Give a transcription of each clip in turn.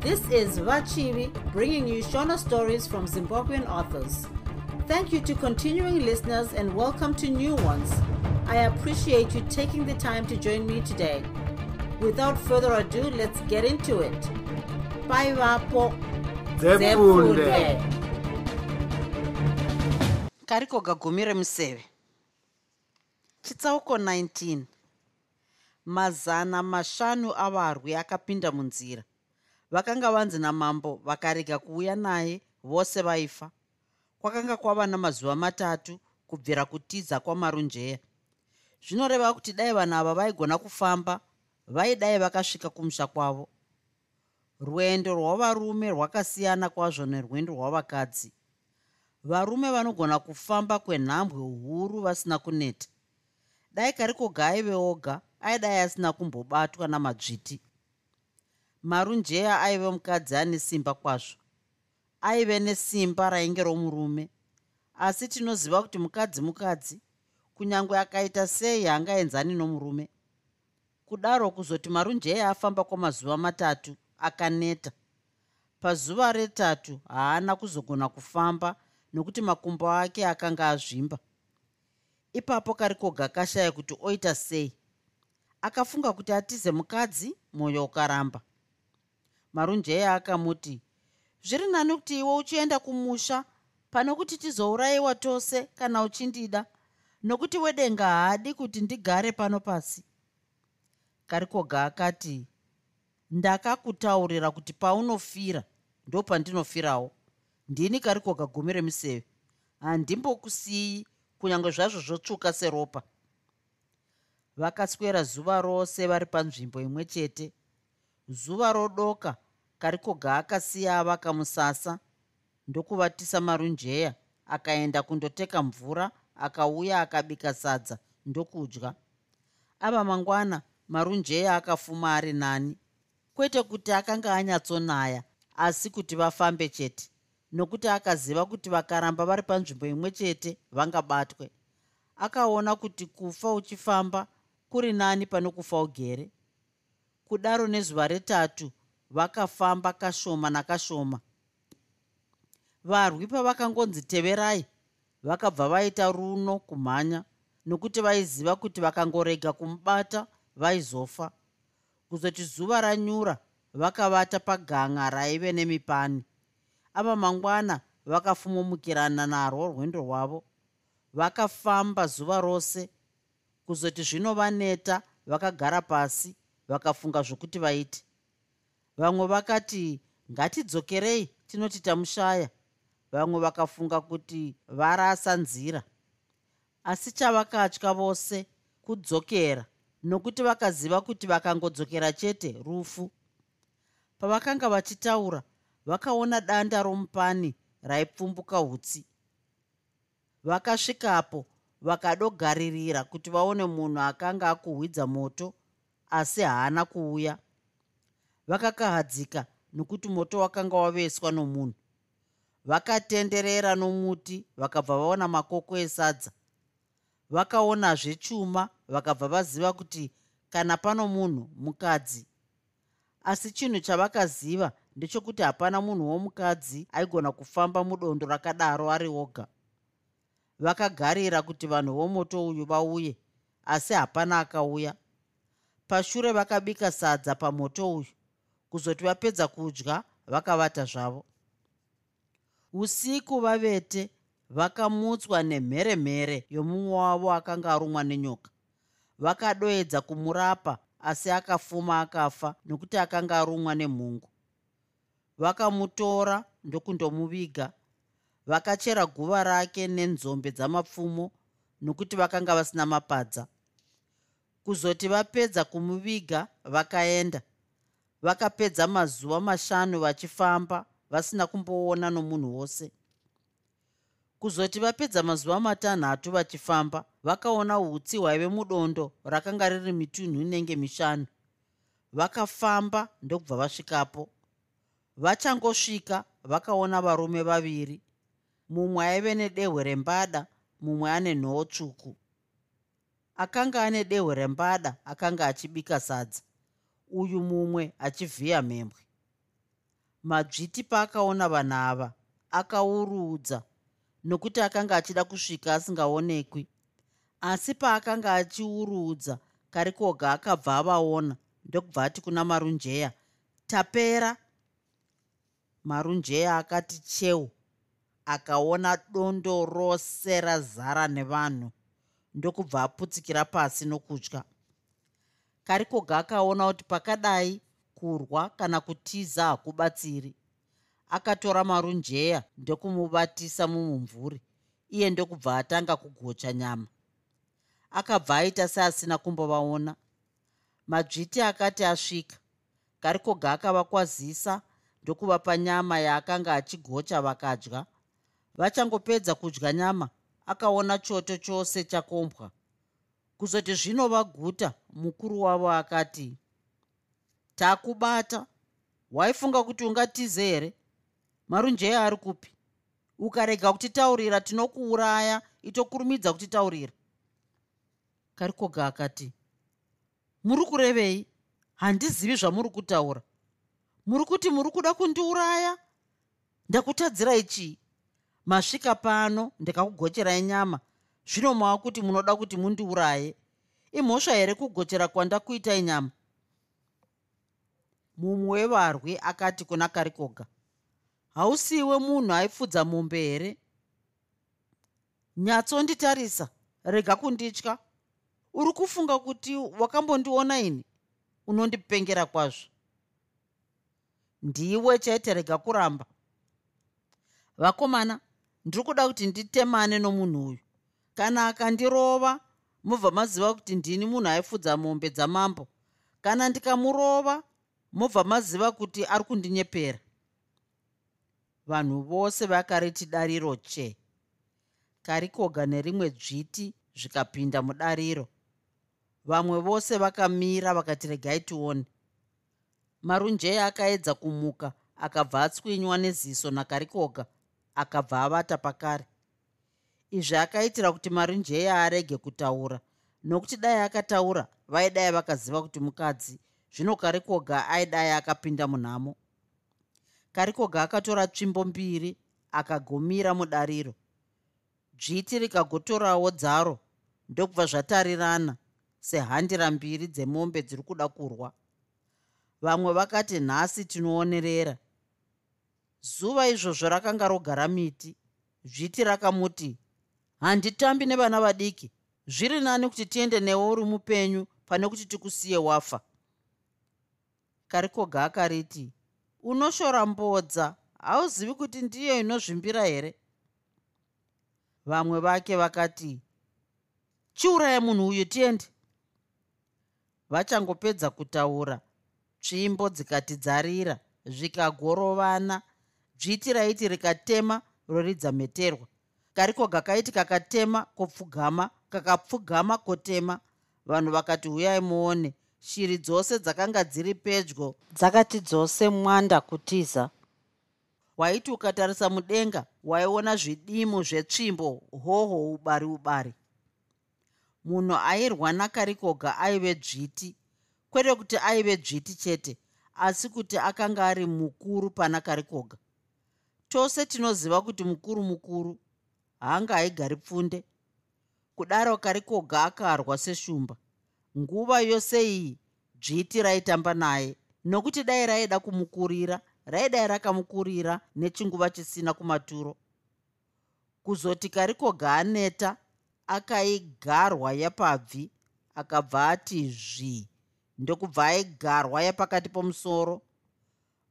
This is Vachivi bringing you Shona stories from Zimbabwean authors. Thank you to continuing listeners and welcome to new ones. I appreciate you taking the time to join me today. Without further ado, let's get into it. Bye, Vapo. Zefunde. kariko gagumi remuseve chitsauko 19 mazana mashanu avarwi akapinda munzira vakanga vanzi namambo vakarega kuuya naye vose vaifa. Kwakanga kwava namazuva matatu kubvira kutiza kwamarunjeya. Zvinoreva kuti dai vanhu ava vaigona kufamba vaidai vakasvika kumusha kwavo. Rwendo rwavarume rwakasiyana kwazvo nerwendo rwavakadzi. Varume vanogona kufamba kwenhambwe huru vasina kuneta. Dai karikoga aive oga aidai asina kumbobatwa namadzviti marunjeya aive mukadzi ane simba kwazvo. Aive nesimba rainge romurume. Asi tinoziva kuti mukadzi mukadzi kunyange akaita sei haangaenzani nomurume. Kudaro kuzoti marunjeya afamba kwamazuva matatu akaneta. Pazuva retatu haana kuzogona kufamba nokuti makumbo ake akanga azvimba. Ipapo karikoga kashaya kuti oita sei. Akafunga kuti atize mukadzi mwoyo ukaramba marunjeya akamuti zviri nani kuti iwe uchienda kumusha pano kuti tizourayiwa tose kana uchindida? Nokuti wedenga haadi kuti ndigare pano pasi. Karikoga akati ndakakutaurira kuti paunofira ndo pandinofirawo. Ndini karikoga gumi remuseve handimbokusiyi kunyange zvazvo zvotsvuka seropa. Vakaswera zuva rose vari panzvimbo imwe chete zuva rodoka karikoga akasiya avaka musasa ndokuvatisa marunjeya akaenda kundoteka mvura akauya akabika sadza ndokudya. Ava mangwana marunjeya akafuma ari nani. Kwete kuti akanga anyatsonaya asi kuti vafambe chete nokuti akaziva kuti vakaramba vari panzvimbo imwe chete vangabatwe. Akaona kuti kufa uchifamba kuri nani pane kufa ugere kudaro nezuva retatu vakafamba kashoma nakashoma. Varwi pavakangonzi teverai vakabva vaita runo kumhanya nokuti vaiziva kuti vakangorega kumubata vaizofa. Kuzoti zuva ranyura vakavata paganga raive nemipani. Ava mangwana vakafumumukirana narwo rwendo rwavo. Vakafamba zuva rose. Kuzoti zvino vaneta vakagara pasi vakafunga zvokuti vaiti. Vamwe vakati ngatidzokerei tinoti tamushaya. Vamwe vakafunga kuti varasa nzira. Asi chavakatya vose kudzokera nokuti vakaziva kuti vakangodzokera chete rufu. Pavakanga vachitaura vakaona danda romupani raipfumbuka utsi vakasvikapo vakadogaririra kuti vaone munhu akanga akuhwidza moto asi haana kuuya. Vakakahadzika nokuti moto wakanga waveswa nomunhu. Vakatenderera nomuti vakabva vaona makoko esadza. Vakaonazve chuma vakabva vaziva kuti kana pano munhu mukadzi. Asi chinhu chavakaziva ndechokuti hapana munhu womukadzi aigona kufamba mudondo rakadaro ari oga vakagarira kuti vanhu vomoto uyu vauye asi hapana akauya pashure vakabika sadza pamoto uyu kuzoti vapedza kudya vakavata zvavo. Usiku vavete vakamutswa nemheremhere yomumwe wavo akanga arumwa nenyoka. Vakadoedza kumurapa asi akafuma akafa nokuti akanga arumwa nemhungu. Vakamutora ndokundomuviga. Vakachera guva rake nenzombe dzamapfumo nokuti vakanga vasina mapadza kuzoti vapedza kumuviga vakaenda. Vakapedza mazuva mashanu vachifamba vasina kumboona nomunhu wose. Kuzoti vapedza mazuva matanhatu vachifamba vakaona utsi hwaive mudondo rakanga riri mitunhu inenge mishanu. Vakafamba ndokubva vasvikapo. Vachangosvika vakaona varume vaviri. Mumwe aive nedehwe rembada mumwe ane nhoo tsvuku akanga ane dehwe rembada akanga achibika sadza. Uyu mumwe achivhiya mhembwe. Madzviti paakaona vanhu ava akaurudza nokuti akanga achida kusvika asingaonekwi. Asi paakanga achiurudza karikoga akabva avaona ndokubva ati kuna marunjeya tapera. Marunjeya akati cheu. Akaona dondo rose razara nevanhu ndokubva aputsikira pasi nokutya. Karikoga akaona kuti pakadai kurwa kana kutiza hakubatsiri akatora marunjeya ndokumubatisa mumumvuri iye ndokubva atanga kugocha nyama. Akabva aita seasina kumbovaona. Madzviti akati asvika karikoga akavakwazisa ndokuvapa nyama yaakanga achigocha vakadya vachangopedza kudya nyama akaona choto chose chakombwa. Kuzoti zvinova guta mukuru wavo akati takubata. Waifunga kuti ungatize here? Marunjeya ari kupi? Ukarega kutitaurira tinokuuraya itokurumidza kutitaurira. Karikoga akati muri kurevei? Handizivi zvamuri kutaura. Muri kuti muri kuda kundiuraya? Ndakutadzirai chii masvika pano ndikakugocherai nyama zvino mava kuti munoda kuti mundiuraye. Imhosva here kugochera kwandakuitai nyama mumwe wevarwi akati kuna karikoga hausiwe munhu aifudza mombe here? Nyatsonditarisa rega kunditya. Uri kufunga kuti wakambondiona ini? Unondipengera kwazvo. Ndiwe chaite rega kuramba. Vakomana ndiri kuda kuti nditemane nomunhu uyu. Kana akandirova mobva maziva kuti ndini munhu aifudza mombe dzamambo. Kana ndikamurova mobva maziva kuti ari kundinyepera. Vanhu vose vakariti dariro che? Karikoga nerimwe dzviti zvikapinda mudariro. Vamwe vose vakamira vakati regai tione. Marunjeya akaedza kumuka akabva atswinywa neziso nakarikoga akabva avata pakare. Izvi akaitira kuti marunjeya arege kutaura nokuti dai akataura vaidai vakaziva kuti mukadzi zvino karikoga aidai akapinda munhamo. Karikoga akatora tsvimbo mbiri akagomira mudariro. Dzviti rikagotorawo dzaro ndokubva zvatarirana sehandira mbiri dzemombe dziri kuda kurwa. Vamwe vakati nhasi tinoonerera zuva izvozvo rakanga rogara miti. Zviti rakamuti handitambi nevana vadiki. Zviri nani kuti tiende newe uri mupenyu pane kuti tikusiye wafa. Karikoga akariti unoshora mbodza. Hauzivi kuti ndiyo inozvimbira here? Vamwe vake vakati chiuraya munhu uyu tiende. Vachangopedza kutaura tsvimbo dzikati dzarira zvikagorovana dzviti raiti rikatema roridza mheterwa kariko gakaiti kakatema kopfugama kakapfugama kotema. Vanhu vakati huyai muone. Shiri dzose dzakanga dziri pedyo dzakati dzose mwanda kutiza. Waiti ukatarisa mudenga waiona zvidimu zvetsvimbo hoho ubari ubari. Munhu airwa nakarikoga aive dzviti kwete kuti aive dzviti chete asi kuti akanga ari mukuru pana karikoga tose tinoziva kuti mukuru mukuru haanga aigari pfunde. Kudaro karikoga akarwa seshumba. Nguva yose iyi dzviti raitamba naye. Nokuti dai raida kumukurira raidai rakamukurira nechinguva chisina kumaturo. Kuzoti karikoga aneta akaigarwa yapabvi akabva ati zvi ndokubva aigarwa yapakati pomusoro.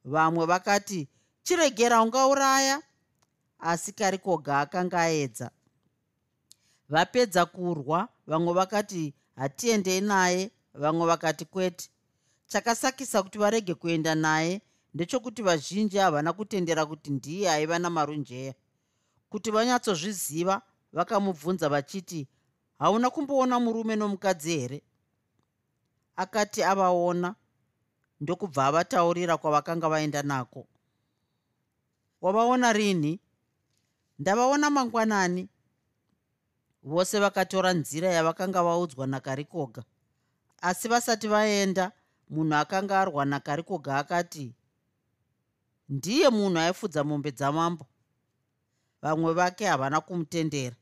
Vamwe vakati chiregera ungauraya asi karikoga akanga aedza. Vapedza kurwa vamwe vakati hatiendei naye vamwe vakati kwete. Chakasakisa kuti varege kuenda naye ndechokuti vazhinji havana kutendera kuti ndiye aiva namarunjeya. Kuti vanyatsozviziva vakamubvunza vachiti hauna kumboona murume nomukadzi here? Akati avaona. Ndokubva avataurira kwavakanga vaenda nako wavaona rini? Ndavaona mangwanani. Vose vakatora nzira yavakanga vaudzwa nakarikoga. Asi vasati vaenda munhu akanga arwa nakarikoga akati ndiye munhu aifudza mombe dzamambo. Vamwe vake havana kumutendera.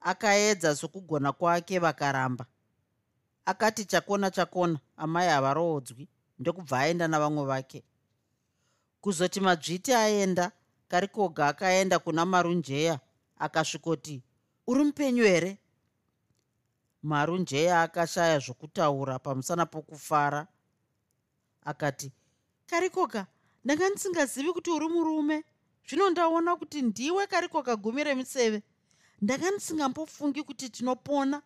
Akaedza sokugona kwake vakaramba. Akati chakona chakona amai havaroodzwi ndokubva aenda navamwe vake kuzoti madzviti aenda. Karikoga akaenda kuna marunjeya akasvikoti uri mupenyu here? Marunjeya akashaya zvokutaura pamusana pokufara akati karikoga ndanga ndisingazivi kuti uri murume. Zvino ndaona kuti ndiwe karikoga gumi remiseve. Ndanga ndisingambofungi kuti tinopona.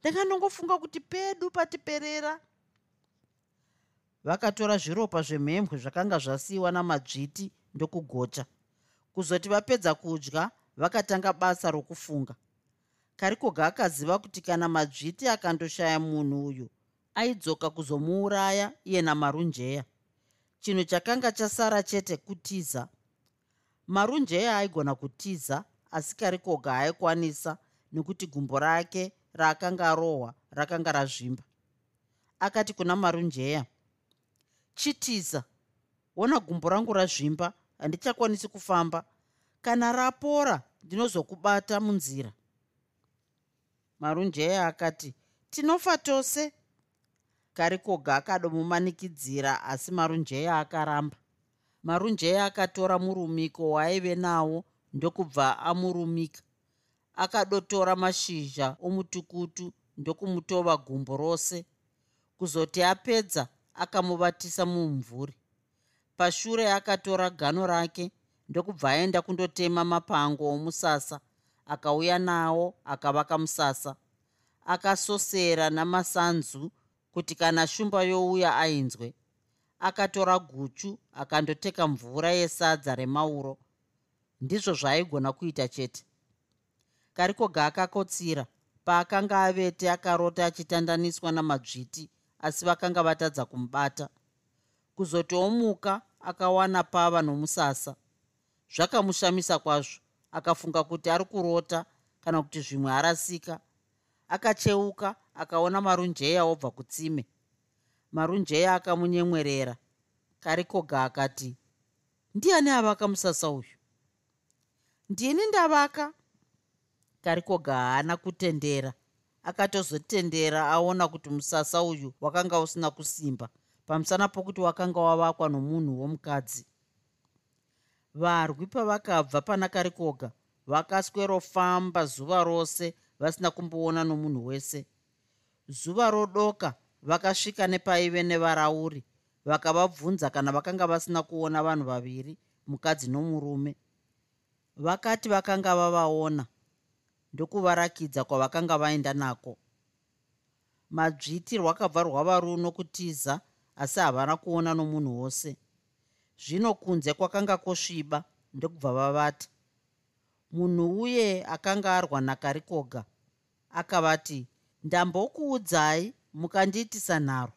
Ndanga ndongofunga kuti pedu patiperera vakatora zviropa zvemhembwe zvakanga zvasiyiwa namadzviti ndokugocha. Kuzoti vapedza kudya vakatanga basa rokufunga. Karikoga akaziva kuti kana madzviti akandoshaya munhu uyu aidzoka kuzomuuraya iye namarunjeya. Chinhu chakanga chasara chete kutiza. Marunjeya aigona kutiza asi karikoga aikwanisa nekuti gumbo rake raakanga arohwa rakanga razvimba. Akati kuna marunjeya chitiza ona gumbo rangu razvimba handichakwanisi kufamba. Kana rapora ndinozokubata munzira. Marunjeya akati tinofa tose. Karikoga akadomumanikidzira asi marunjeya akaramba. Marunjeya akatora murumiko waaive nawo ndokubva amurumika. Akadotora mashizha omutukutu ndokumutova gumbo rose. Kuzoti apedza akamuvatisa mumvuri. Pashure akatora gano rake ndokubva aenda kundotema mapango omusasa akauya nawo akavaka musasa. Akasosera namasanzu kuti kana shumba youya ainzwe. Akatora guchu akandoteka mvura yesadza remauro. Ndizvo zvaaigona kuita chete. Karikoga akakotsira paakanga avete akarota achitandaniswa namadzviti asi vakanga vatadza kumubata. Kuzotomuka akawana pava nomusasa. Zvakamushamisa kwazvo akafunga kuti ari kurota kana kuti zvimwe arasika. Akacheuka akaona marunjeya obva kutsime. Marunjeya akamunyemwerera. Karikoga akati ndiani avaka musasa uyu? Ndini ndavaka. Karikoga haana kutendera akatozotendera aona kuti musasa uyu wakanga usina kusimba pamusana pokuti wakanga wavakwa nomunhu womukadzi. Varwi pavakabva pana karikoga vakaswerofamba zuva rose vasina kumboona nomunhu wese. Zuva rodoka vakasvika nepaive nevarauri vakavabvunza kana vakanga vasina kuona vanhu vaviri mukadzi nomurume. Vakati vakanga vavaona ndokuvarakidza kwavakanga vaenda nako. Madzviti rwakabva rwava runo kutiza asi havana kuona nomunhu wose. Zvino kunze kwakanga kwosviba ndokubva vavata. Munhu uye akanga arwa nakarikoga akavati ndambokuudzai mukandiitisa nharo.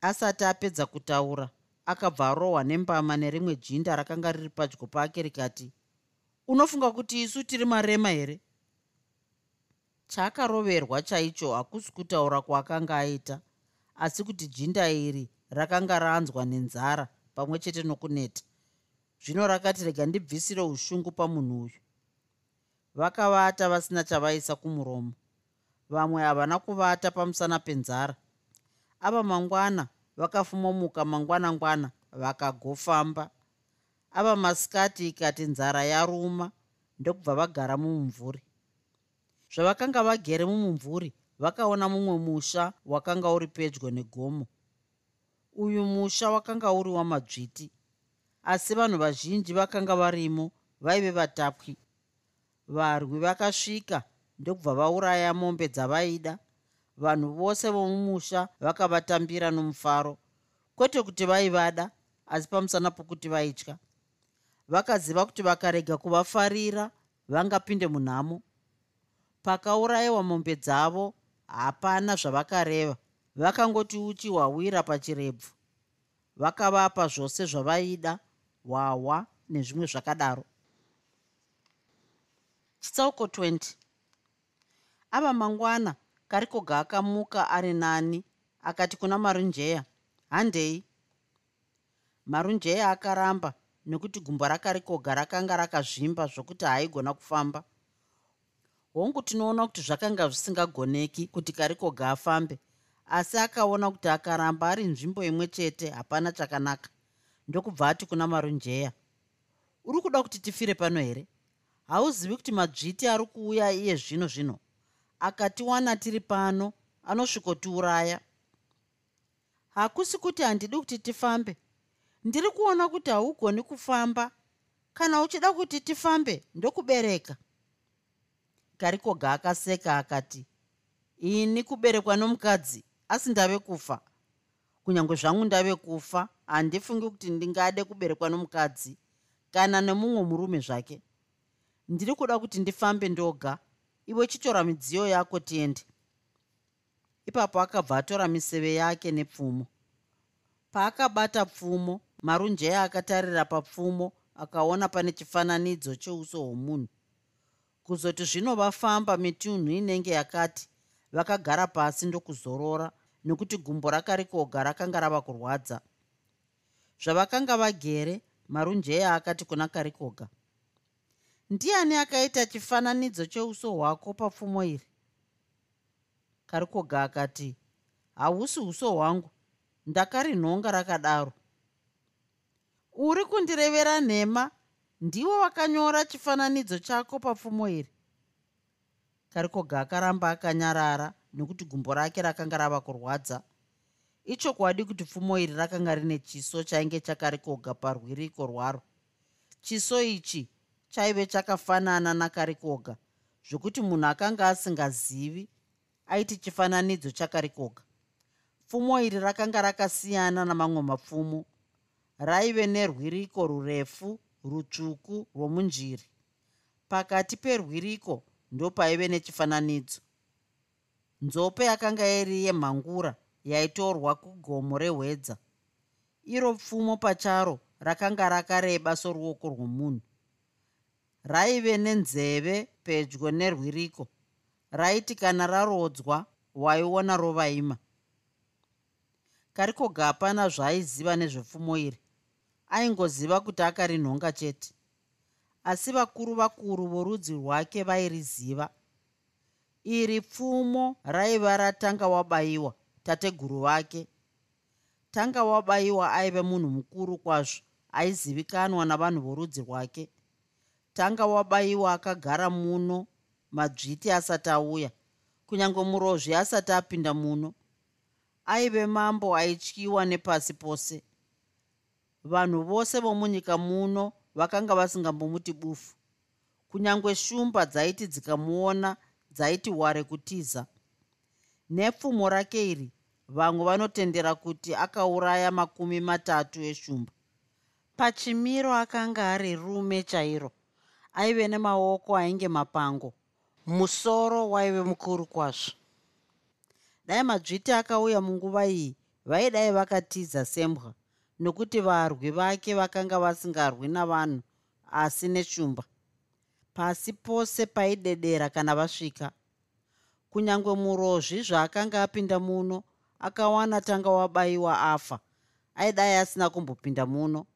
Asati apedza kutaura akabva arohwa nembama nerimwe jinda rakanga riri padyo pake rikati unofunga kuti isu tiri marema here? Chaakaroverwa chaicho hakusi kutaura kwaakanga aita asi kuti jinda iri rakanga ranzwa nenzara pamwe chete nokuneta. Zvino rakati rega ndibvisire ushungu pamunhu uyu. Vakavata vasina chavaisa kumuromo. Vamwe havana kuvata pamusana penzara. Ava mangwana vakafumomuka mangwanangwana vakagofamba ava masikati ikati nzara yaruma ndokubva vagara mumumvuri. Zvavakanga vagere mumumvuri vakaona mumwe musha wakanga uri pedyo negomo. Uyu musha wakanga uri wamadzviti asi vanhu vazhinji vakanga varimo vaive vatapwi. Varwi vakasvika ndokubva vauraya mombe dzavaida. Vanhu vose vomumusha vakavatambira nomufaro kwete kuti vaivada asi pamusana pokuti vaitya vakaziva kuti vakarega kuvafarira vangapinde munhamo. Pakaurayiwa mombe dzavo hapana zvavakareva. Vakangoti uchi hwawira pachirebvu. Vakavapa zvose zvavaida hwahwa nezvimwe zvakadaro. Chitsauko 20 ava mangwana karikoga akamuka ari nani? Akati kuna marunjeya handei. Marunjeya akaramba nekuti gumbo rakarikoga rakanga rakazvimba zvokuti haaigona kufamba. Hongu tinoona kuti zvakanga zvisingagoneki kuti karikoga afambe asi akaona kuti akaramba ari nzvimbo imwe chete hapana chakanaka. Ndokubva ati kuna marunjeya uri kuda kuti tifire pano here? Hauzivi kuti madzviti ari kuuya iye zvino zvino? Akatiwana tiri pano anosvikotiuraya. Hakusi kuti handidi kuti tifambe ndiri kuona kuti haugoni kufamba. Kana uchida kuti tifambe ndokubereka. Karikoga akaseka akati ini kuberekwa nomukadzi asi ndave kufa. Kunyange zvangu ndave kufa handifungi kuti ndingade kuberekwa nomukadzi kana nemumwe murume zvake. Ndiri kuda kuti ndifambe ndoga iwe chitora midziyo yako tiende. Ipapo akabva atora miseve yake nepfumo. Paakabata pfumo marunjeya akatarira papfumo akaona pane chifananidzo cheuso hwomunhu. Kuzoti zvino vafamba mitunhu inenge yakati vakagara pasi ndokuzorora nekuti gumbo rakarikoga rakanga rava kurwadza. Zvavakanga vagere marunjeya akati kuna karikoga ndiani akaita chifananidzo cheuso hwako papfumo iri? Karikoga akati hausi uso hwangu ndakarinhonga rakadaro uri kundirevera nhema ndiwo wakanyora chifananidzo chako papfumo iri. Karikoga akaramba akanyarara nokuti gumbo rake rakanga rava kurwadza. Ichokwadi kuti pfumo iri rakanga rine chiso chainge chakarikoga parwiriko rwaro. Chiso ichi chaive chakafanana nakarikoga zvokuti munhu akanga asingazivi aiti chifananidzo chakarikoga pfumo iri rakanga rakasiyana namamwe mapfumo raive nerwiriko rurefu rutsvuku rwomunjiri. Pakati perwiriko ndopaive nechifananidzo. Nzope yakanga iri yemhangura yaitorwa kugomo rehwedza. Iro pfumo pacharo rakanga rakareba soruoko rwomunhu. Raive nenzeve pedyo nerwiriko. Raiti kana rarodzwa waiona rovaima. Karikoga hapana zvaaiziva nezvepfumo iri aingoziva kuti akarinhonga chete. Asi vakuru vakuru vorudzi rwake vairiziva. Iri pfumo raiva ratanga wabayiwa tateguru vake tanga wabayiwa aive munhu mukuru kwazvo aizivikanwa navanhu vorudzi rwake. Tanga wabayiwa akagara muno madzviti asati auya kunyange murozvi asati apinda muno. Aive mambo aityiwa nepasi pose vanhu vose vomunyika muno vakanga vasingambomuti bufu. Kunyange shumba dzaiti dzikamuona dzaiti ware kutiza. Nepfumo rake iri vamwe vanotendera kuti akauraya makumi matatu eshumba. Pachimiro akanga ari rume chairo aive nemaoko ainge mapango musoro waive mukuru kwazvo. Dai madzviti akauya munguva iyi vaidai vakatiza sembwa nokuti varwi vake vakanga vasingarwi navanhu asi neshumba pasi pose paidedera kana vasvika. Kunyange murozvi zvaakanga apinda muno akawana tanga wabayiwa afa. Aidai asina kumbopinda muno.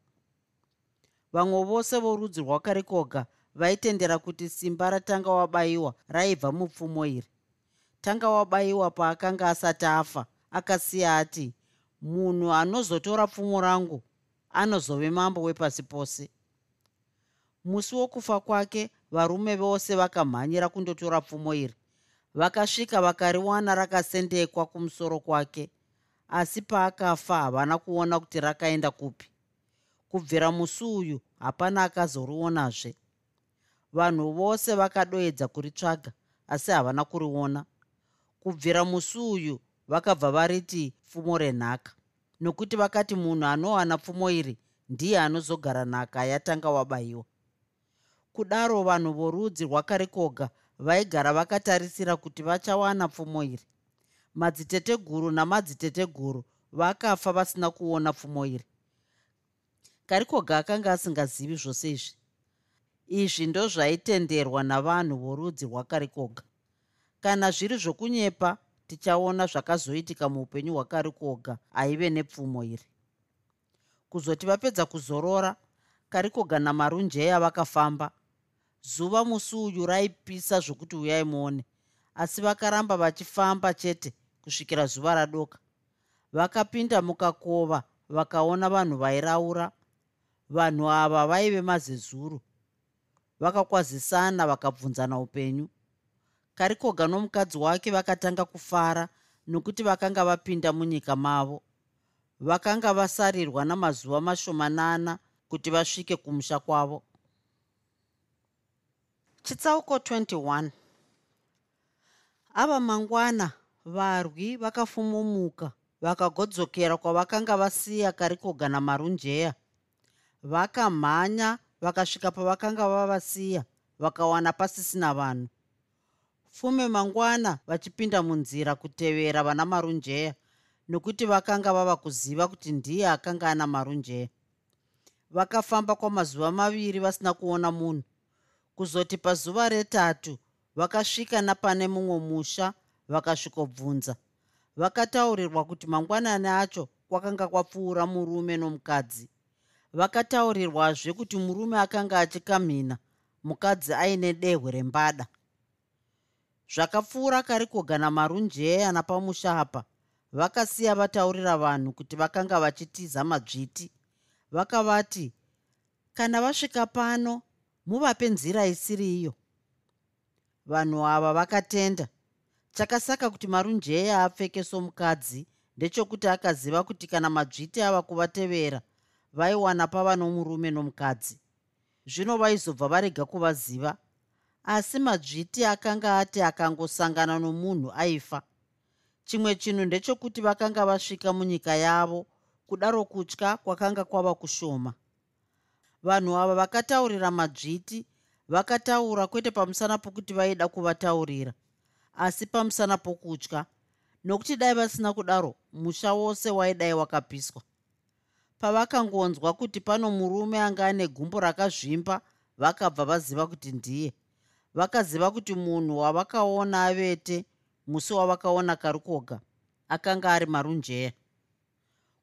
Vamwe vose vorudzi rwakarikoga vaitendera kuti simba ratanga wabayiwa raibva mupfumo iri. Tanga wabayiwa paakanga asati afa akasiya ati munhu anozotora pfumo rangu anozove mambo wepasi pose. Musi wokufa kwake varume vose vakamhanyira kundotora pfumo iri. Vakasvika vakariwana rakasendekwa kumusoro kwake asi paakafa havana kuona kuti rakaenda kupi. Kubvira musi uyu hapana akazorionazve vanhu vose vakadoedza kuritsvaga asi havana kuriona kubvira musi uyu vakabva variti pfumo renhaka. Nokuti vakati munhu anowana pfumo iri ndiye anozogara nhaka yatanga wabayiwa. Kudaro vanhu vorudzi rwakarikoga vaigara vakatarisira kuti vachawana pfumo iri. Madziteteguru namadziteteguru vakafa vasina kuona pfumo iri. Karikoga akanga asingazivi zvose izvi. Izvi ndozvaitenderwa navanhu vorudzi rwakarikoga. Kana zviri zvokunyepa tichaona zvakazoitika muupenyu hwakarikoga aive nepfumo iri. Kuzoti vapedza kuzorora karikoga namarunjeya vakafamba. Zuva musi uyu raipisa zvokuti uyai muone asi vakaramba vachifamba chete kusvikira zuva radoka. Vakapinda mukakova vakaona vanhu vairaura. Vanhu ava vaive mazezuru. Vakakwazisana vakabvunzana upenyu karikoga nomukadzi wake vakatanga kufara nokuti vakanga vapinda munyika mavo. Vakanga vasarirwa namazuva mashomanana kuti vasvike kumusha kwavo. Chitsauko 21 ava mangwana varwi vakafumumuka vakagodzokera kwavakanga vasiya karikoga namarunjeya vakamhanya vakasvika pavakanga vavasiya vakawana pasisina vanhu fume mangwana vachipinda munzira kutevera vana marunjeya nokuti vakanga vava kuziva kuti ndiye akanga ana marunjeya. Vakafamba kwamazuva maviri vasina kuona munhu. Kuzoti pazuva retatu vakasvika napane mumwe musha vakasvikobvunza. Vakataurirwa kuti mangwanani acho kwakanga kwapfuura murume nomukadzi. Vakataurirwazve kuti murume akanga achikamhina mukadzi aine dehwe rembada zvakapfuura karikoga namarunjeya napamusha apa vakasiya vataurira vanhu kuti vakanga vachitiza madzviti vakavati kana vasvika pano muvape nzira isiri iyo. Vanhu ava vakatenda. Chakasaka kuti marunjeya apfeke somukadzi ndechekuti akaziva kuti kana madzviti ava kuvatevera vaiwana pava nomurume nomukadzi. Zvino vaizobva varega kuvaziva asi madzviti akanga ati akangosangana nomunhu aifa. Chimwe chinhu ndechekuti vakanga vasvika munyika yavo kudaro kutya kwakanga kwava kushoma. Vanhu ava vakataurira madzviti vakataura kwete pamusana pokuti vaida kuvataurira asi pamusana pokutya nokuti dai vasina kudaro musha wose waidai wakapiswa. Pavakangonzwa kuti pano murume anga ane gumbo rakazvimba vakabva vaziva kuti ndiye vakaziva kuti munhu wavakaona avete musi wavakaona karukoga akanga ari marunjeya.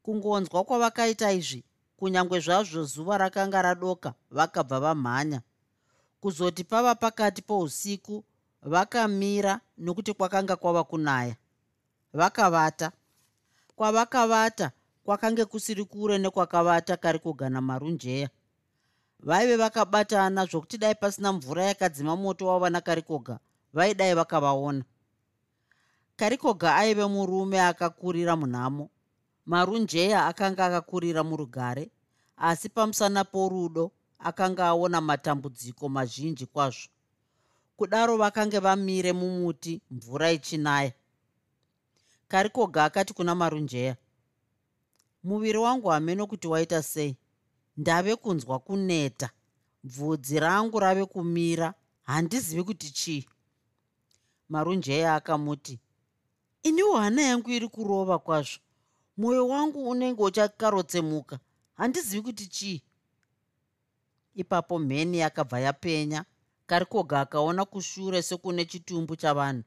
Kungonzwa kwavakaita izvi kunyange zvazvo zuva rakanga radoka vakabva vamhanya. Kuzoti pava pakati pousiku vakamira nokuti kwakanga kwava kunaya. Vakavata. Kwavakavata kwakange kusiri kure nekwakavata kari kugana marunjeya vaive vakabatana zvokuti dai pasina mvura yakadzima moto wava nakarikoga vaidai vakavaona. Karikoga aive murume akakurira munhamo marunjeya akanga akakurira murugare asi pamusana porudo akanga aona matambudziko mazhinji kwazvo kudaro vakange vamire mumuti mvura ichinaya. Karikoga akati kuna marunjeya muviri wangu hameno kuti waita sei ndave kunzwa kuneta. Bvudzi rangu rave kumira. Handizivi kuti chii? Marunjeya akamuti iniwo hana yangu iri kurova kwazvo. Mwoyo wangu unenge uchakarotsemuka handizivi kuti chii? Ipapo mheni yakabva yapenya. Karikoga akaona kushure sekune chitumbu chavanhu.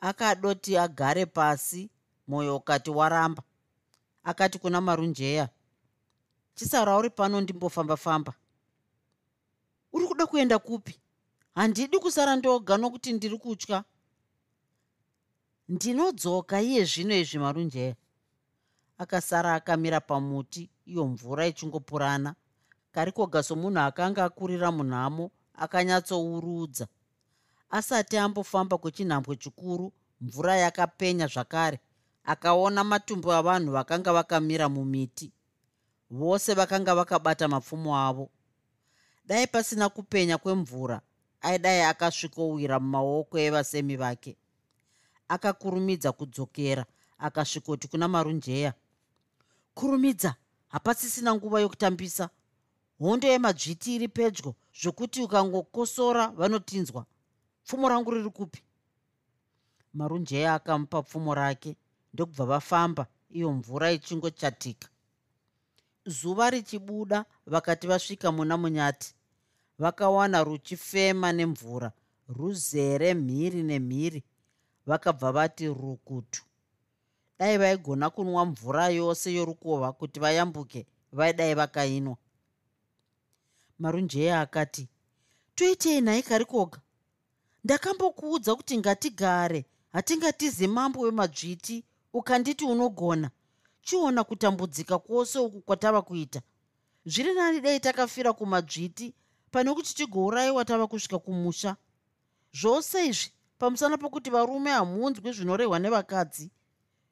Akadoti agare pasi. Mwoyo ukati waramba. Akati kuna marunjeya chisara uri pano ndimbofamba-famba. Uri kuda kuenda kupi? Handidi kusara ndoga nokuti ndiri kutya. Ndinodzoka iye zvino izvi marunjeya akasara akamira pamuti iyo mvura ichingopurana. Karikoga somunhu akanga akurira munhamo akanyatsourudza. Asati ambofamba kwechinhambwe chikuru mvura yakapenya zvakare. Akaona matumbu avanhu vakanga vakamira mumiti vose vakanga vakabata mapfumo avo. Dai pasina kupenya kwemvura aidai akasvikowira mumaoko evasemi vake. Akakurumidza kudzokera akasvikoti kuna marunjeya. Kurumidza hapasisina nguva yokutambisa. Hondo yemadzviti iri pedyo zvokuti ukangokosora vanotinzwa. Pfumo rangu riri kupi? Marunjeya akamupa pfumo rake ndokubva vafamba iyo mvura ichingochatika zuva richibuda vakati vasvika muna munyati vakawana ruchifema nemvura ruzere mhiri nemhiri. Vakabva vati rukutu. Dai vaigona kunwa mvura yose yorukova kuti vayambuke vaidai vakainwa. Marunjeya akati toitei nhai karikoga ndakambokuudza kuti ngatigare hatingatizi mambo wemadzviti ukanditi unogona chiona kutambudzika kwose uku kwatava kuita? Zviri nani dei takafira kumadzviti pane kuti tigourayiwa tava kusvika kumusha? Zvose izvi pamusana pokuti varume hamunzwi zvinorehwa nevakadzi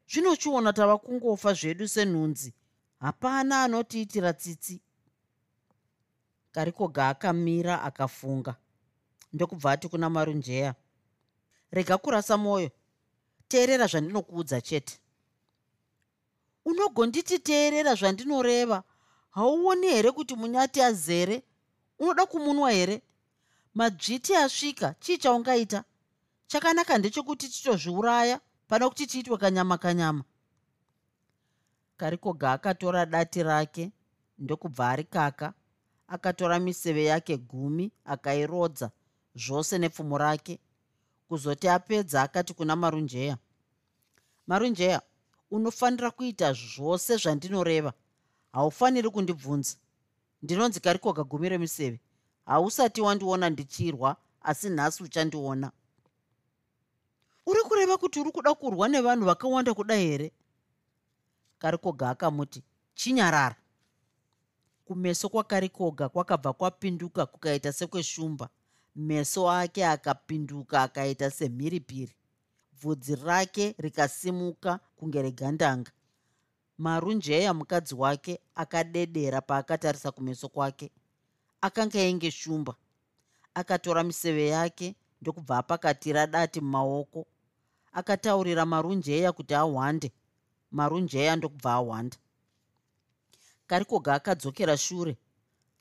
zvinochiona tava kungofa zvedu senhunzi. Hapana anotiitira tsitsi. Karikoga akamira akafunga. Ndokubva ati kuna marunjeya rega kurasa mwoyo teerera zvandinokuudza chete unogonditi teerera zvandinoreva. Hauoni here kuti munyati azere? Unoda kumunwa here? Madzviti asvika chii chaungaita? Chakanaka ndechekuti titozviuraya pana kuti tiitwe kanyama kanyama. Karikoga akatora dati rake ndokubva ari kaka akatora miseve yake gumi akairodza zvose nepfumo rake kuzoti apedza akati kuna marunjeya marunjeya unofanira kuita zvose zvandinoreva. Haufaniri kundibvunza. Ndinonzi karikoga gumi remiseve. Hausati wandiona ndichirwa asi nhasi uchandiona. Uri kureva kuti uri kuda kurwa nevanhu vakawanda kudai here? Karikoga akamuti chinyarara. Kumeso kwakarikoga kwakabva kwapinduka kukaita sekweshumba. Meso ake akapinduka akaita semhiripiri bvudzi rake rikasimuka kunge regandanga. Marunjeya mukadzi wake akadedera paakatarisa kumeso kwake. Akanga enge shumba. Akatora miseve yake ndokubva apakatira dati mumaoko. Akataurira marunjeya kuti ahwande. Marunjeya ndokubva ahwanda. Karikoga akadzokera shure.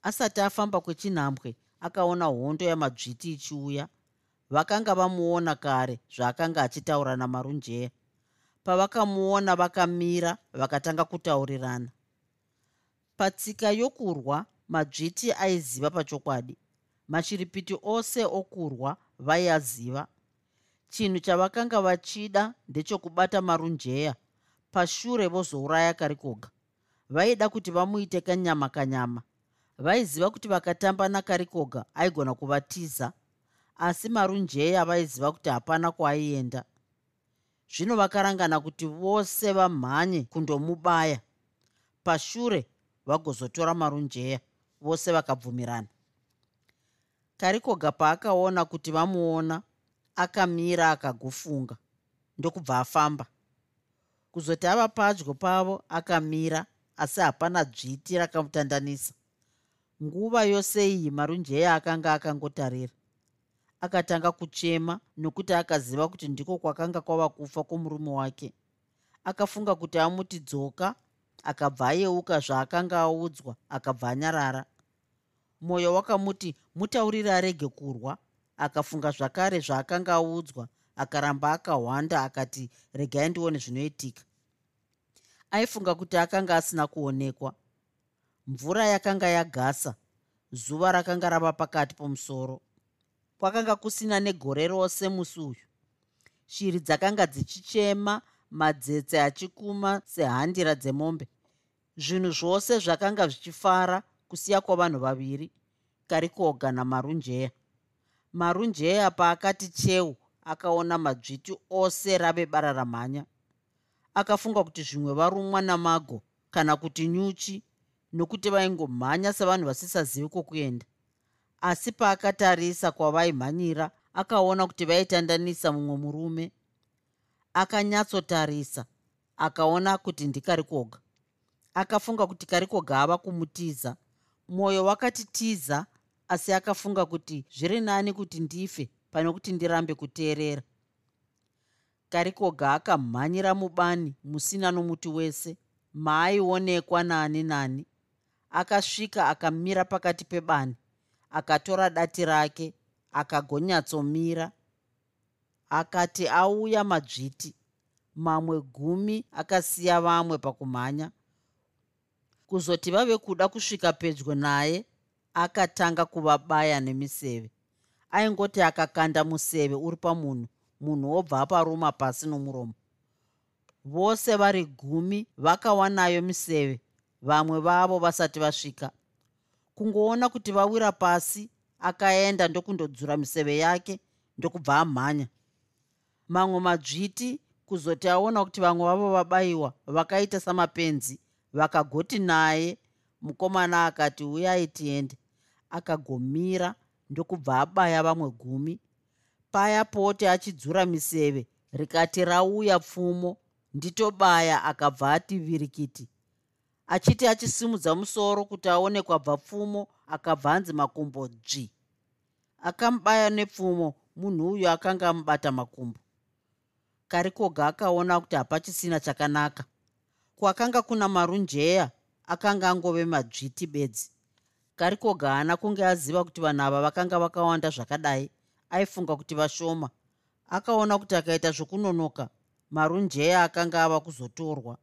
Asati afamba kwechinhambwe akaona hondo yamadzviti ichiuya vakanga vamuona kare zvaakanga achitaura namarunjeya. Pavakamuona vakamira vakatanga kutaurirana. Patsika yokurwa madzviti aiziva pachokwadi. Machiripiti ose okurwa vaiyaziva chinhu chavakanga vachida ndechokubata marunjeya pashure vozouraya karikoga vaida kuti vamuite kanyama kanyama vaiziva kuti vakatamba nakarikoga aigona kuvatiza asi marunjeya vaiziva kuti hapana kwaaienda zvino vakarangana kuti vose vamhanye kundomubaya. Pashure vagozotora marunjeya vose vakabvumirana. Karikoga paakaona kuti vamuona akamira akagofunga ndokubva afamba. Kuzoti ava padyo pavo akamira asi hapana dzviti rakamutandanisa. Nguva yose iyi marunjeya akanga akangotarira akatanga kuchema nokuti akaziva kuti ndiko kwakanga kwava kufa kwomurume wake. Akafunga kuti amuti dzoka akabva ayeuka zvaakanga audzwa akabva anyarara. Mwoyo wakamuti mutaurire arege kurwa. Akafunga zvakare zvaakanga audzwa akaramba akahwanda akati regai ndione zvinoitika. Aifunga kuti akanga asina kuonekwa. Mvura yakanga yagasa zuva rakanga rava pakati pomusoro kwakanga kusina negore rose musi uyu shiri dzakanga dzichichema madzetse achikuma sehandira dzemombe. Zvinhu zvose zvakanga zvichifara kusiya kwavanhu vaviri karikoga namarunjeya. Marunjeya paakati cheu akaona madzviti ose rave bara ramhanya. Akafunga kuti zvimwe varumwa namago kana kuti nyuchi nokuti vaingomhanya sevanhu vasisazivi kwokuenda asi paakatarisa kwavaimhanyira akaona kuti vaitandanisa mumwe murume akanyatsotarisa akaona kuti ndikarikoga akafunga kuti karikoga ava kumutiza. Mwoyo wakati tiza asi akafunga kuti zviri nani kuti ndife pane kuti ndirambe kuteerera. Karikoga akamhanyira mubani musina nomuti wese maaionekwa nani nani. Akasvika akamira pakati pebani akatora dati rake akagonyatsomira akati auya madzviti mamwe gumi akasiya vamwe pakumhanya. Kuzoti vave kuda kusvika pedyo naye akatanga kuvabaya nemiseve. Aingoti akakanda museve uri pamunhu munhu wobva aparuma pasi nomuromo. Vose vari gumi vakawanayo miseve vamwe vavo vasati vasvika kungoona kuti vawira pasi akaenda ndokundodzura miseve yake ndokubva amhanya. Mamwe madzviti kuzoti aona kuti vamwe vavo vabayiwa vakaita samapenzi vakagoti naye mukomana akati uyai tiende akagomira ndokubva abaya vamwe gumi. Paya poti achidzura miseve rikati rauya pfumo nditobaya akabva ati virikiti achiti achisimudza musoro kuti aone kwabva pfumo akabva anzi makumbo dzvi akamubaya nepfumo munhu uyu akanga amubata makumbo. Kari koga akaona kuti hapachisina chakanaka. Kwakanga kuna marunjeya akanga angove madzviti bedzi. Kari koga haana kunge aziva kuti vanhu ava vakanga vakawanda zvakadai aifunga kuti vashoma. Akaona kuti akaita zvokunonoka marunjeya akanga ava kuzotorwa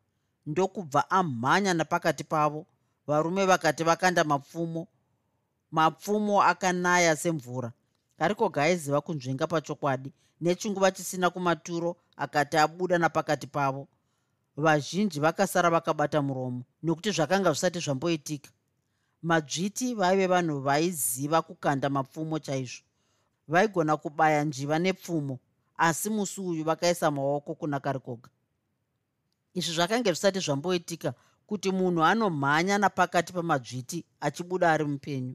ndokubva amhanya napakati pavo. Varume vakati vakanda mapfumo mapfumo akanaya semvura. Kari koga aiziva kunzvenga pachokwadi nechinguva chisina kumaturo akati abuda napakati pavo. Vazhinji vakasara vakabata muromo nokuti zvakanga zvisati zvamboitika. Madzviti vaive vanhu vaiziva kukanda mapfumo chaizvo. Vaigona kubaya njiva nepfumo asi musi uyu vakaisa maoko kuna karikoga izvi zvakanga zvisati zvamboitika kuti munhu anomhanya napakati pamadzviti achibuda ari mupenyu.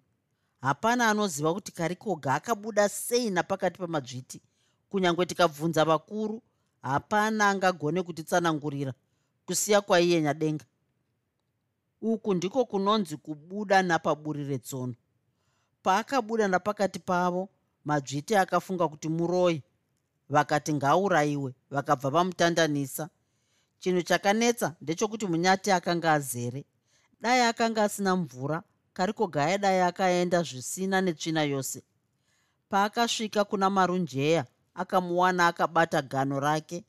Hapana anoziva kuti karikoga akabuda sei napakati pamadzviti. Kunyange tikabvunza vakuru hapana angagone kutitsanangurira kusiya kwaiye nyadenga. Uku ndiko kunonzi kubuda napaburi retsono paakabuda napakati pavo madzviti akafunga kuti muroi vakati ngaurayiwe vakabva vamutandanisa chinhu chakanetsa ndechekuti munyati akanga azere. Dai akanga asina mvura kariko gaya dai akaenda zvisina netsvina yose. Paakasvika kuna marunjeya akamuwana akabata gano rake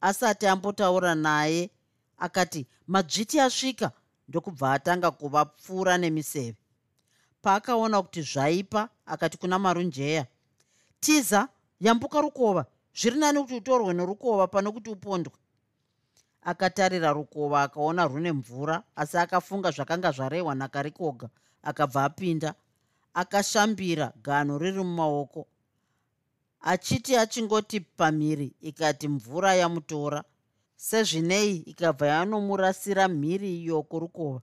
asati ambotaura naye akati madzviti asvika! ndokubva atanga kuvapfuura nemiseve. Paakaona kuti zvaipa akati kuna marunjeya tiza yambuka rukova. Zviri nani kuti utorwe norukova pano kuti upondwe akatarira rukova akaona rune mvura asi akafunga zvakanga zvarehwa nakarikoga akabva apinda. Akashambira gano riri mumaoko achiti achingoti pamhiri ikati mvura yamutora. Sezvinei ikabva yanomurasira mhiri iyo kurukova.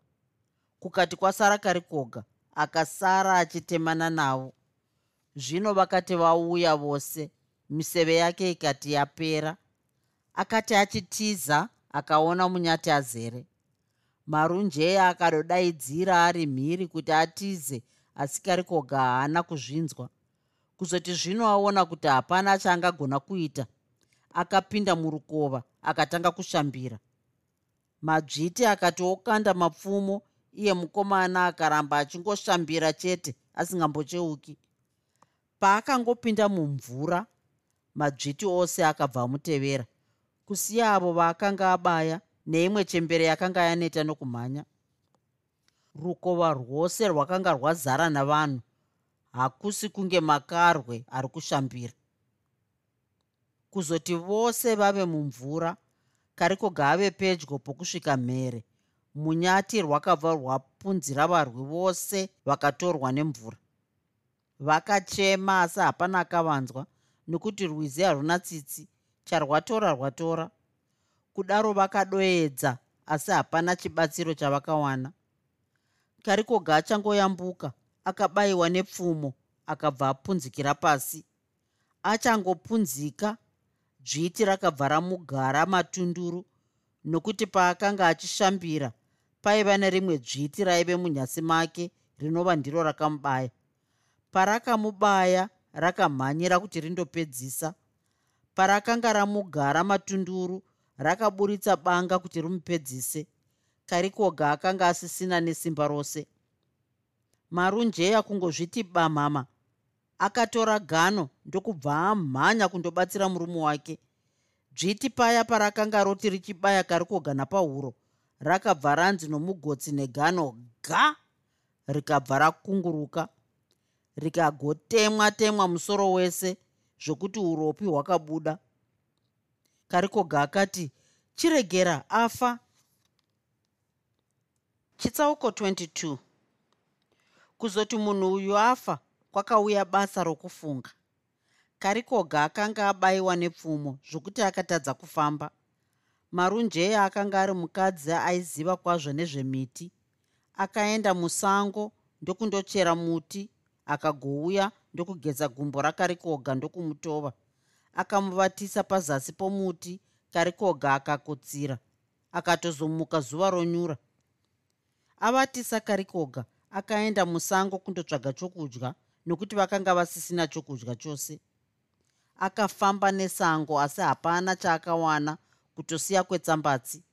Kukati kwasara karikoga akasara achitemana navo. Zvino vakati vauya vose miseve yake ikati yapera. Akati achitiza akaona munyati azere. Marunjeya akadodaidzira ari mhiri kuti atize asi karikoga haana kuzvinzwa. Kuzoti zvino aona kuti hapana chaangagona kuita akapinda murukova akatanga kushambira. Madzviti akati okanda mapfumo iye mukomana akaramba achingoshambira chete asingambocheuki. Paakangopinda mumvura madzviti ose akabva amutevera kusiya avo vaakanga abaya neimwe chembere yakanga yaneta nokumhanya. Rukova rwose rwakanga rwazara navanhu. Hakusi kunge makarwe ari kushambira. Kuzoti vose vave mumvura kariko gave pedyo pokusvika mhere. Munyati rwakabva rwapunzira varwi vose vakatorwa nemvura. Vakachema asi hapana akavanzwa nokuti rwizi haruna tsitsi charwatora rwatora. Kudaro vakadoedza asi hapana chibatsiro chavakawana. Kariko gaachangoyambuka akabayiwa nepfumo akabva apunzikira pasi. Achangopunzika dzviti rakabva ramugara matunduru nokuti paakanga achishambira paiva nerimwe dzviti raive munyasi make rinova ndiro rakamubaya. Parakamubaya rakamhanyira kuti rindopedzisa parakanga ramugara matunduru rakaburitsa banga kuti rimupedzise karikoga akanga asisina nesimba rose. Marunjeya kungozviti bamhama akatora gano ndokubva amhanya kundobatsira murume wake. Dzviti paya parakanga roti richibaya karikoga napahuro rakabva ranzi nomugotsi negano ga rikabva rakunguruka. Rikagotemwa temwa musoro wese zvokuti uropi hwakabuda. Karikoga akati chiregera afa. Chitsauko 22 kuzoti munhu uyu afa kwakauya basa rokufunga. Karikoga akanga abayiwa nepfumo zvokuti akatadza kufamba. Marunjeya akanga ari mukadzi aiziva kwazvo nezvemiti. Akaenda musango ndokundochera muti akagouya ndokugeza gumbo rakarikoga ndokumutova akamuvatisa pazasi pomuti karikoga akakotsira akatozomuka zuva ronyura. Avatisa karikoga akaenda musango kundotsvaga chokudya nokuti vakanga vasisina chokudya chose. Akafamba nesango asi hapana chaakawana kutosiya kwetsambatsi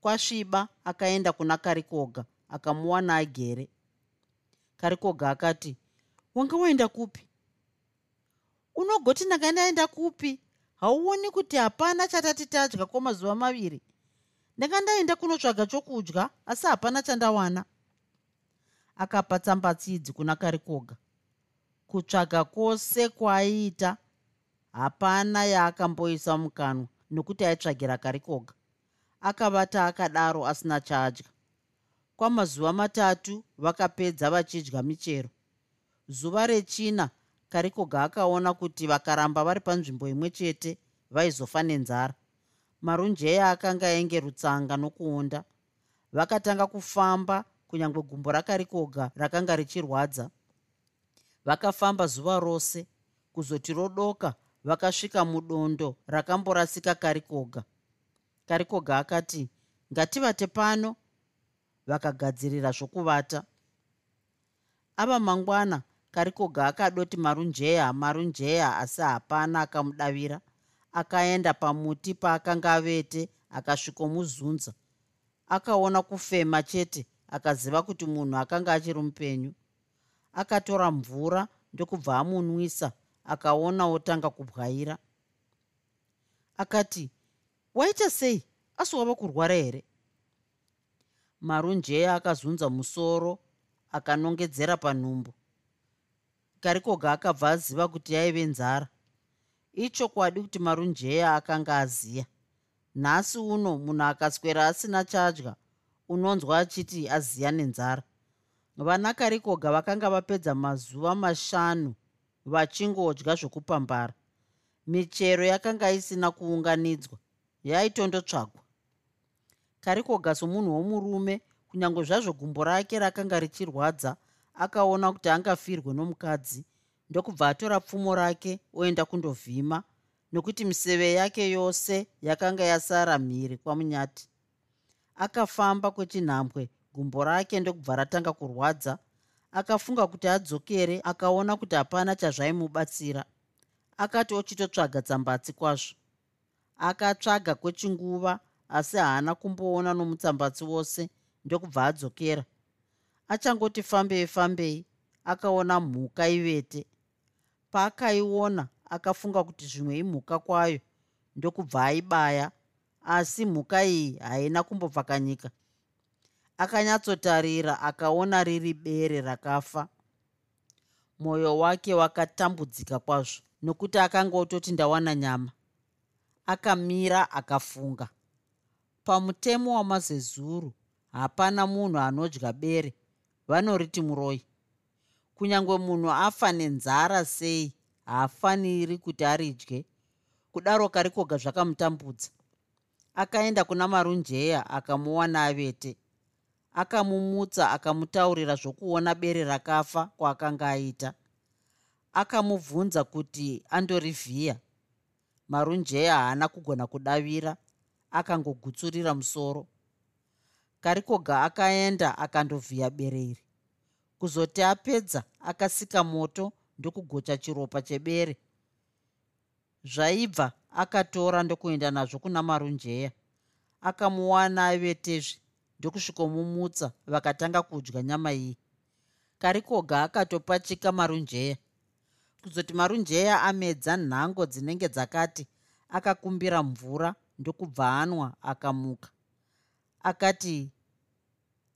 kwasviba akaenda kuna karikoga akamuwana agere. Karikoga akati wanga waenda kupi? Unogoti ndanga ndaenda kupi? Hauoni kuti hapana chatati tadya kwamazuva maviri? Ndanga ndaenda kunotsvaga chokudya asi hapana chandawana. Akapa tsambatsi idzi kuna karikoga. Kutsvaga kwose kwaaiita hapana yaakamboisa mukanwa nokuti aitsvagira karikoga. Akavata akadaro asina chaadya kwamazuva matatu vakapedza vachidya michero zuva rechina karikoga akaona kuti vakaramba vari panzvimbo imwe chete vaizofa nenzara. Marunjeya akanga enge rutsanga nokuonda. Vakatanga kufamba kunyange gumbo rakarikoga rakanga richirwadza. Vakafamba zuva rose kuzoti rodoka vakasvika mudondo rakamborasika karikoga karikoga akati ngativate pano. Vakagadzirira zvokuvata. Ava mangwana karikoga akadoti marunjeya marunjeya asi hapana akamudavira. Akaenda pamuti paakanga avete akasvikomuzunza. Akaona kufema chete akaziva kuti munhu akanga achiri mupenyu. Akatora mvura ndokubva amunwisa akaona otanga kubwaira. Akati waita sei? Asi wava kurwara here? Marunjeya akazunza musoro akanongedzera panhumbu karikoga akabva aziva kuti yaive nzara. Ichokwadi kuti marunjeya akanga aziya. Nhasi uno munhu akaswera asina chadya unonzwa achiti aziya nenzara. Vana karikoga vakanga vapedza mazuva mashanu vachingodya zvokupambara. Michero yakanga isina kuunganidzwa yaitondotsvagwa karikoga somunhu womurume kunyange zvazvo gumbo rake rakanga richirwadza akaona kuti angafirwe nomukadzi ndokubva atora pfumo rake oenda kundovhima nokuti miseve yake yose yakanga yasara mhiri kwamunyati. Akafamba kwechinhambwe gumbo rake ndokubva ratanga kurwadza. Akafunga kuti adzokere akaona kuti hapana chazvaimubatsira. Akati ochitotsvaga tsambatsi kwazvo. Akatsvaga kwechinguva asi haana kumboona nomutsambatsi wose ndokubva adzokera achangoti fambei fambei akaona mhuka ivete. Paakaiona akafunga kuti zvimwe imhuka kwayo ndokubva aibaya asi mhuka iyi haina kumbopfakanyika akanyatsotarira akaona riri bere rakafa. Mwoyo wake wakatambudzika kwazvo nokuti akanga ototi ndawana nyama. Akamira akafunga. Pamutemo wamazezuru hapana munhu anodya bere vanoriti muroi. Kunyange munhu afa nenzara sei haafaniri kuti aridye. Kudaro karikoga zvakamutambudza. Akaenda kuna marunjeya akamuwana avete akamumutsa akamutaurira zvokuona bere rakafa kwaakanga aita. Akamubvunza kuti andorivhiya. Marunjeya haana kugona kudavira akangogutsurira musoro karikoga akaenda akandovhiya bere iri kuzoti apedza akasika moto ndokugocha chiropa chebere. Zvaibva akatora ndokuenda nazvo kuna marunjeya. Akamuwana avetezve ndokusvikomumutsa vakatanga kudya nyama iyi. Karikoga akatopachika marunjeya. Kuzoti marunjeya amedza nhango dzinenge dzakati akakumbira mvura ndokubva anwa akamuka. Akati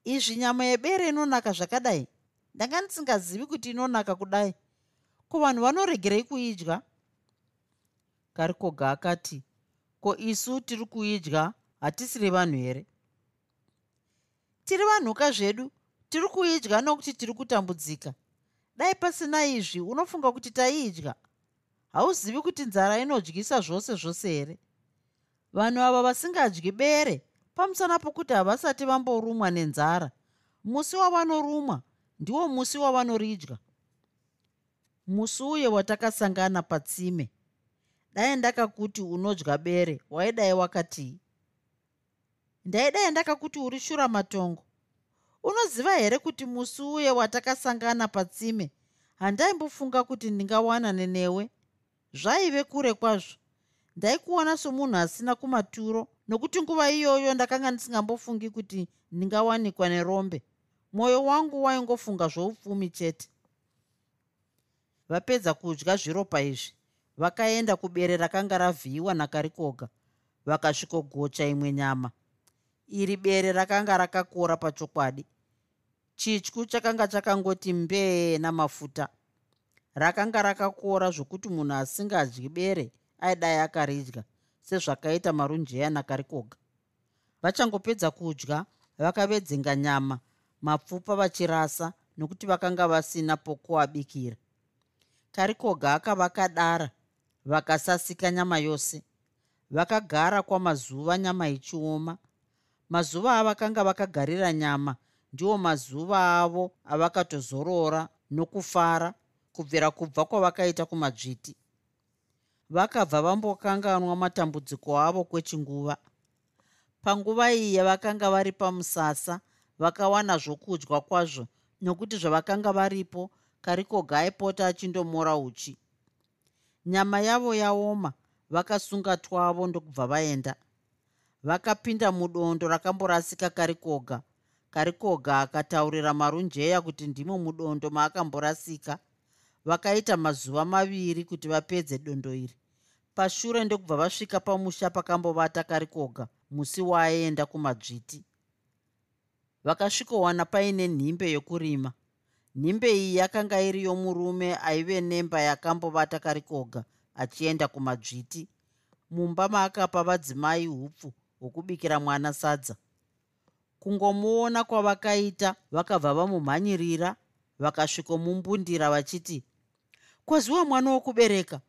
izvi nyama yebere inonaka zvakadai? Ndanga ndisingazivi kuti inonaka kudai. Ko vanhu vanoregerei kuidya? Karikoga akati ko isu tiri kuidya? Hatisiri vanhu here? Tiri vanhuka zvedu. Tiri kuidya nokuti tiri kutambudzika. Dai pasina izvi unofunga kuti taiidya hauzivi kuti nzara inodyisa zvose zvose here? Vanhu ava vasingadyi bere pamusana pokuti havasati vamborumwa nenzara. Musi wavanorumwa ndiwo musi wavanoridya musi uye watakasangana patsime. Dai ndakakuti unodya bere waidai wakatii ndaidai ndakakuti uri shura matongo. Unoziva here kuti musi uye watakasangana patsime? Handaimbofunga kuti ndingawanane newe zvaive kure kwazvo. Ndaikuona somunhu asina kumaturo nokuti nguva iyoyo ndakanga ndisingambofungi kuti ndingawanikwa nerombe. Mwoyo wangu waingofunga zvoupfumi chete. Vapedza kudya zviropa izvi vakaenda kubere rakanga ravhiyiwa nakarikoga. Vakasvikogocha imwe nyama. Iri bere rakanga rakakora pachokwadi. Chityu chakanga chakangoti mbee namafuta. Rakanga rakakora zvokuti munhu asingadyi bere aidai akaridya sezvakaita marunjeya nakarikoga vachangopedza kudya vakavedzenga nyama mapfupa vachirasa nokuti vakanga vasina pokuabikira karikoga akavakadara vakasasika nyama yose vakagara kwamazuva nyama ichioma. Mazuva avakanga vakagarira nyama ndiwo mazuva avo avakatozorora nokufara kubvira kubva kwavakaita kumadzviti vakabva vambokanganwa matambudziko avo kwechinguva. Panguva iyi yavakanga vari pamusasa vakawana zvokudya kwazvo nokuti zvavakanga varipo karikoga aipota achindomora uchi. Nyama yavo yaoma vakasunga twavo ndokubva vaenda. Vakapinda mudondo rakamborasika karikoga karikoga akataurira marunjeya kuti ndimo mudondo maakamborasika vakaita mazuva maviri kuti vapedze dondo iri. Pashure ndokubva vasvika pamusha pakambovata karikoga musi waaenda kumadzviti. Vakasvikowana paine nhimbe yokurima. Nhimbe iyi yakanga iri yomurume aive nemba yakambovata karikoga achienda kumadzviti. Mumba maakapa vadzimai upfu hwokubikira mwana sadza. Kungomuona kwavakaita vakabva vamumhanyirira vakasvikomumbundira vachiti kwaziwa mwana wokubereka.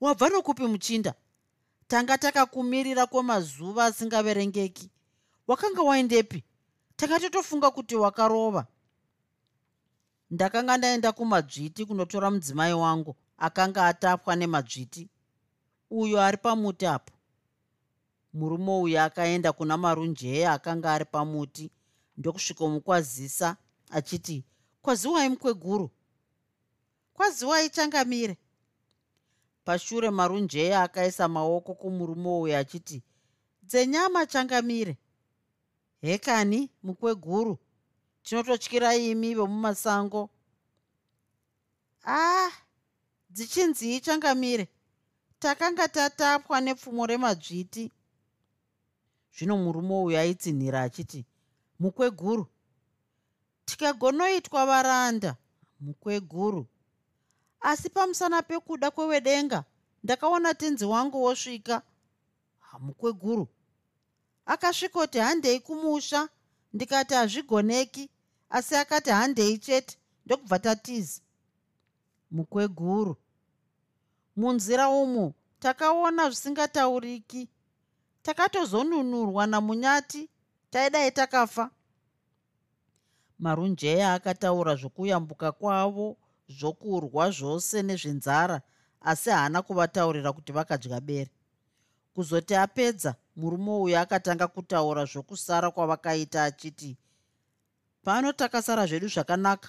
Wabva nokupi muchinda? Tanga takakumirira kwemazuva asingaverengeki. Wakanga waendepi? Tanga totofunga kuti wakarova. Ndakanga ndaenda kumadzviti kunotora mudzimai wangu akanga atapwa nemadzviti. Uyo ari pamuti apo. Murume uyu akaenda kuna marunjeya akanga ari pamuti. Ndokusvikomukwazisa achiti kwaziwai mukweguru kwaziwai changamire pashure marunjeya akaisa maoko kumurume uyu achiti dzenyama changamire. Hekani mukweguru tinototyira imi vemumasango ah dzichinzii changamire takanga tatapwa nepfumo remadzviti. Zvino murume uyu aitsinhira achiti mukweguru tikagonoitwa varanda mukweguru asi pamusana pekuda kwewedenga ndakaona tenzi wangu wosvika. Mukweguru akasvikoti handei kumusha ndikati hazvigoneki asi akati handei chete ndokubva tatiza. Mukweguru munzira umu takaona zvisingatauriki. Takatozonunurwa namunyati taidai takafa. Marunjeya akataura zvokuyambuka kwavo zvokurwa zvose nezvenzara asi haana kuvataurira kuti vakadya bere. Kuzoti apedza murume uyu akatanga kutaura zvokusara kwavakaita achiti pano takasara zvedu zvakanaka.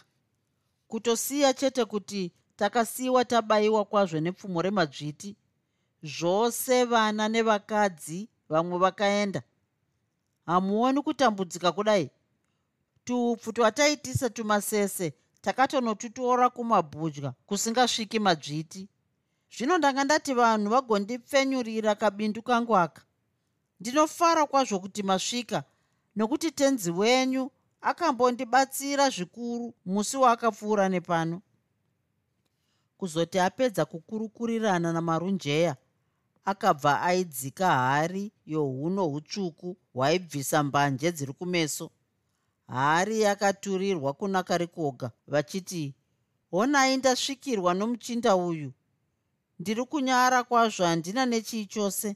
Kutosiya chete kuti takasiyiwa tabayiwa kwazvo nepfumo remadzviti zvose vana nevakadzi vamwe vakaenda. Hamuoni kutambudzika kudai. Tuupfu twataitisa tumasese takatonotutora kumabhudya kusingasviki madzviti. Zvino ndanga ndati vanhu vagondipfenyurira kabindu kangu aka ndinofara kwazvo kuti masvika nokuti tenzi wenyu akambondibatsira zvikuru musi waakapfuura nepano. Kuzoti apedza kukurukurirana namarunjeya akabva aidzika hari yohuno hutsvuku hwaibvisa mbanje dziri kumeso hari yakaturirwa kuna karikoga vachiti honai ndasvikirwa nomuchinda uyu. Ndiri kunyara kwazvo handina nechii chose.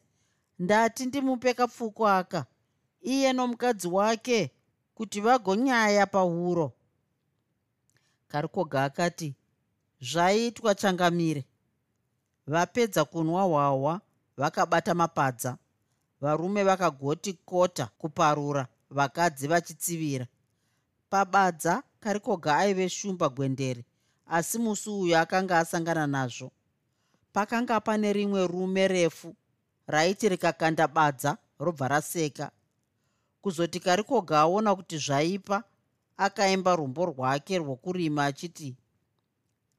Ndati ndimupe kapfuko aka iye nomukadzi wake kuti vagonyaya pahuro. Karikoga akati zvaitwa changamire. Vapedza kunwa hwahwa vakabata mapadza. Varume vakagoti kota kuparura vakadzi vachitsivira pabadza karikoga aive shumba gwendere asi musi uyu akanga asangana nazvo. Pakanga pane rimwe rume refu raiti rikakanda badza robva raseka. Kuzoti karikoga aona kuti zvaipa akaimba rumbo rwake rwokurima achiti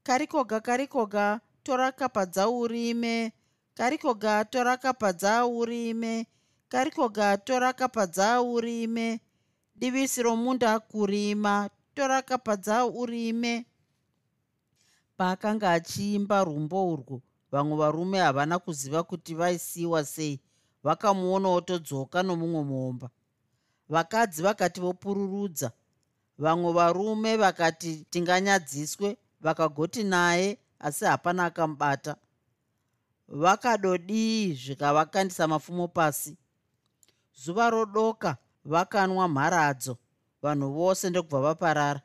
karikoga karikoga torakapa urime karikoga torakapa urime karikoga torakapa urime divisi romunda kurima. Torakapa urime. Paakanga achiimba rumbo urwu vamwe varume havana kuziva kuti vaisiyiwa sei. Vakamuonawo todzoka nomumwe muomba. Vakadzi vakati vopururudza. Vamwe varume vakati tinganyadziswe. Vakagoti naye asi hapana akamubata. Vakadodii zvikavakandisa mafumo pasi. Zuva rodoka vakanwa mharadzo vanhu vose ndokubva vaparara.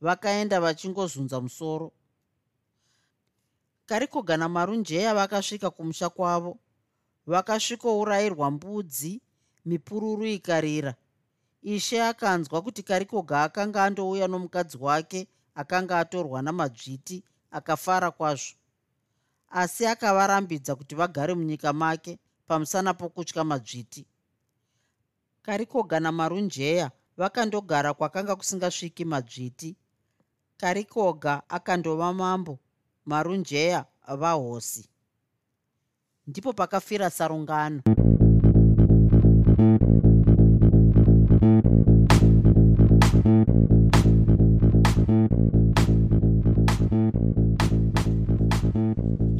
Vakaenda vachingozunza musoro. Karikogana marunjeya vakasvika kumusha kwavo. Vakasvikourayirwa mbudzi mipururu ikarira. Ishe akanzwa kuti karikoga akanga andouya nomukadzi wake akanga atorwa namadzviti akafara kwazvo. Asi akavarambidza kuti vagare munyika make pamusana pokutya madzviti karikoga namarunjeya vakandogara kwakanga kusingasviki madzviti. Karikoga akandova mambo marunjeya vahosi. Ndipo pakafira sarungano.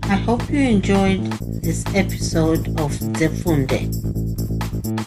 I hope you enjoyed this episode of Zefunde.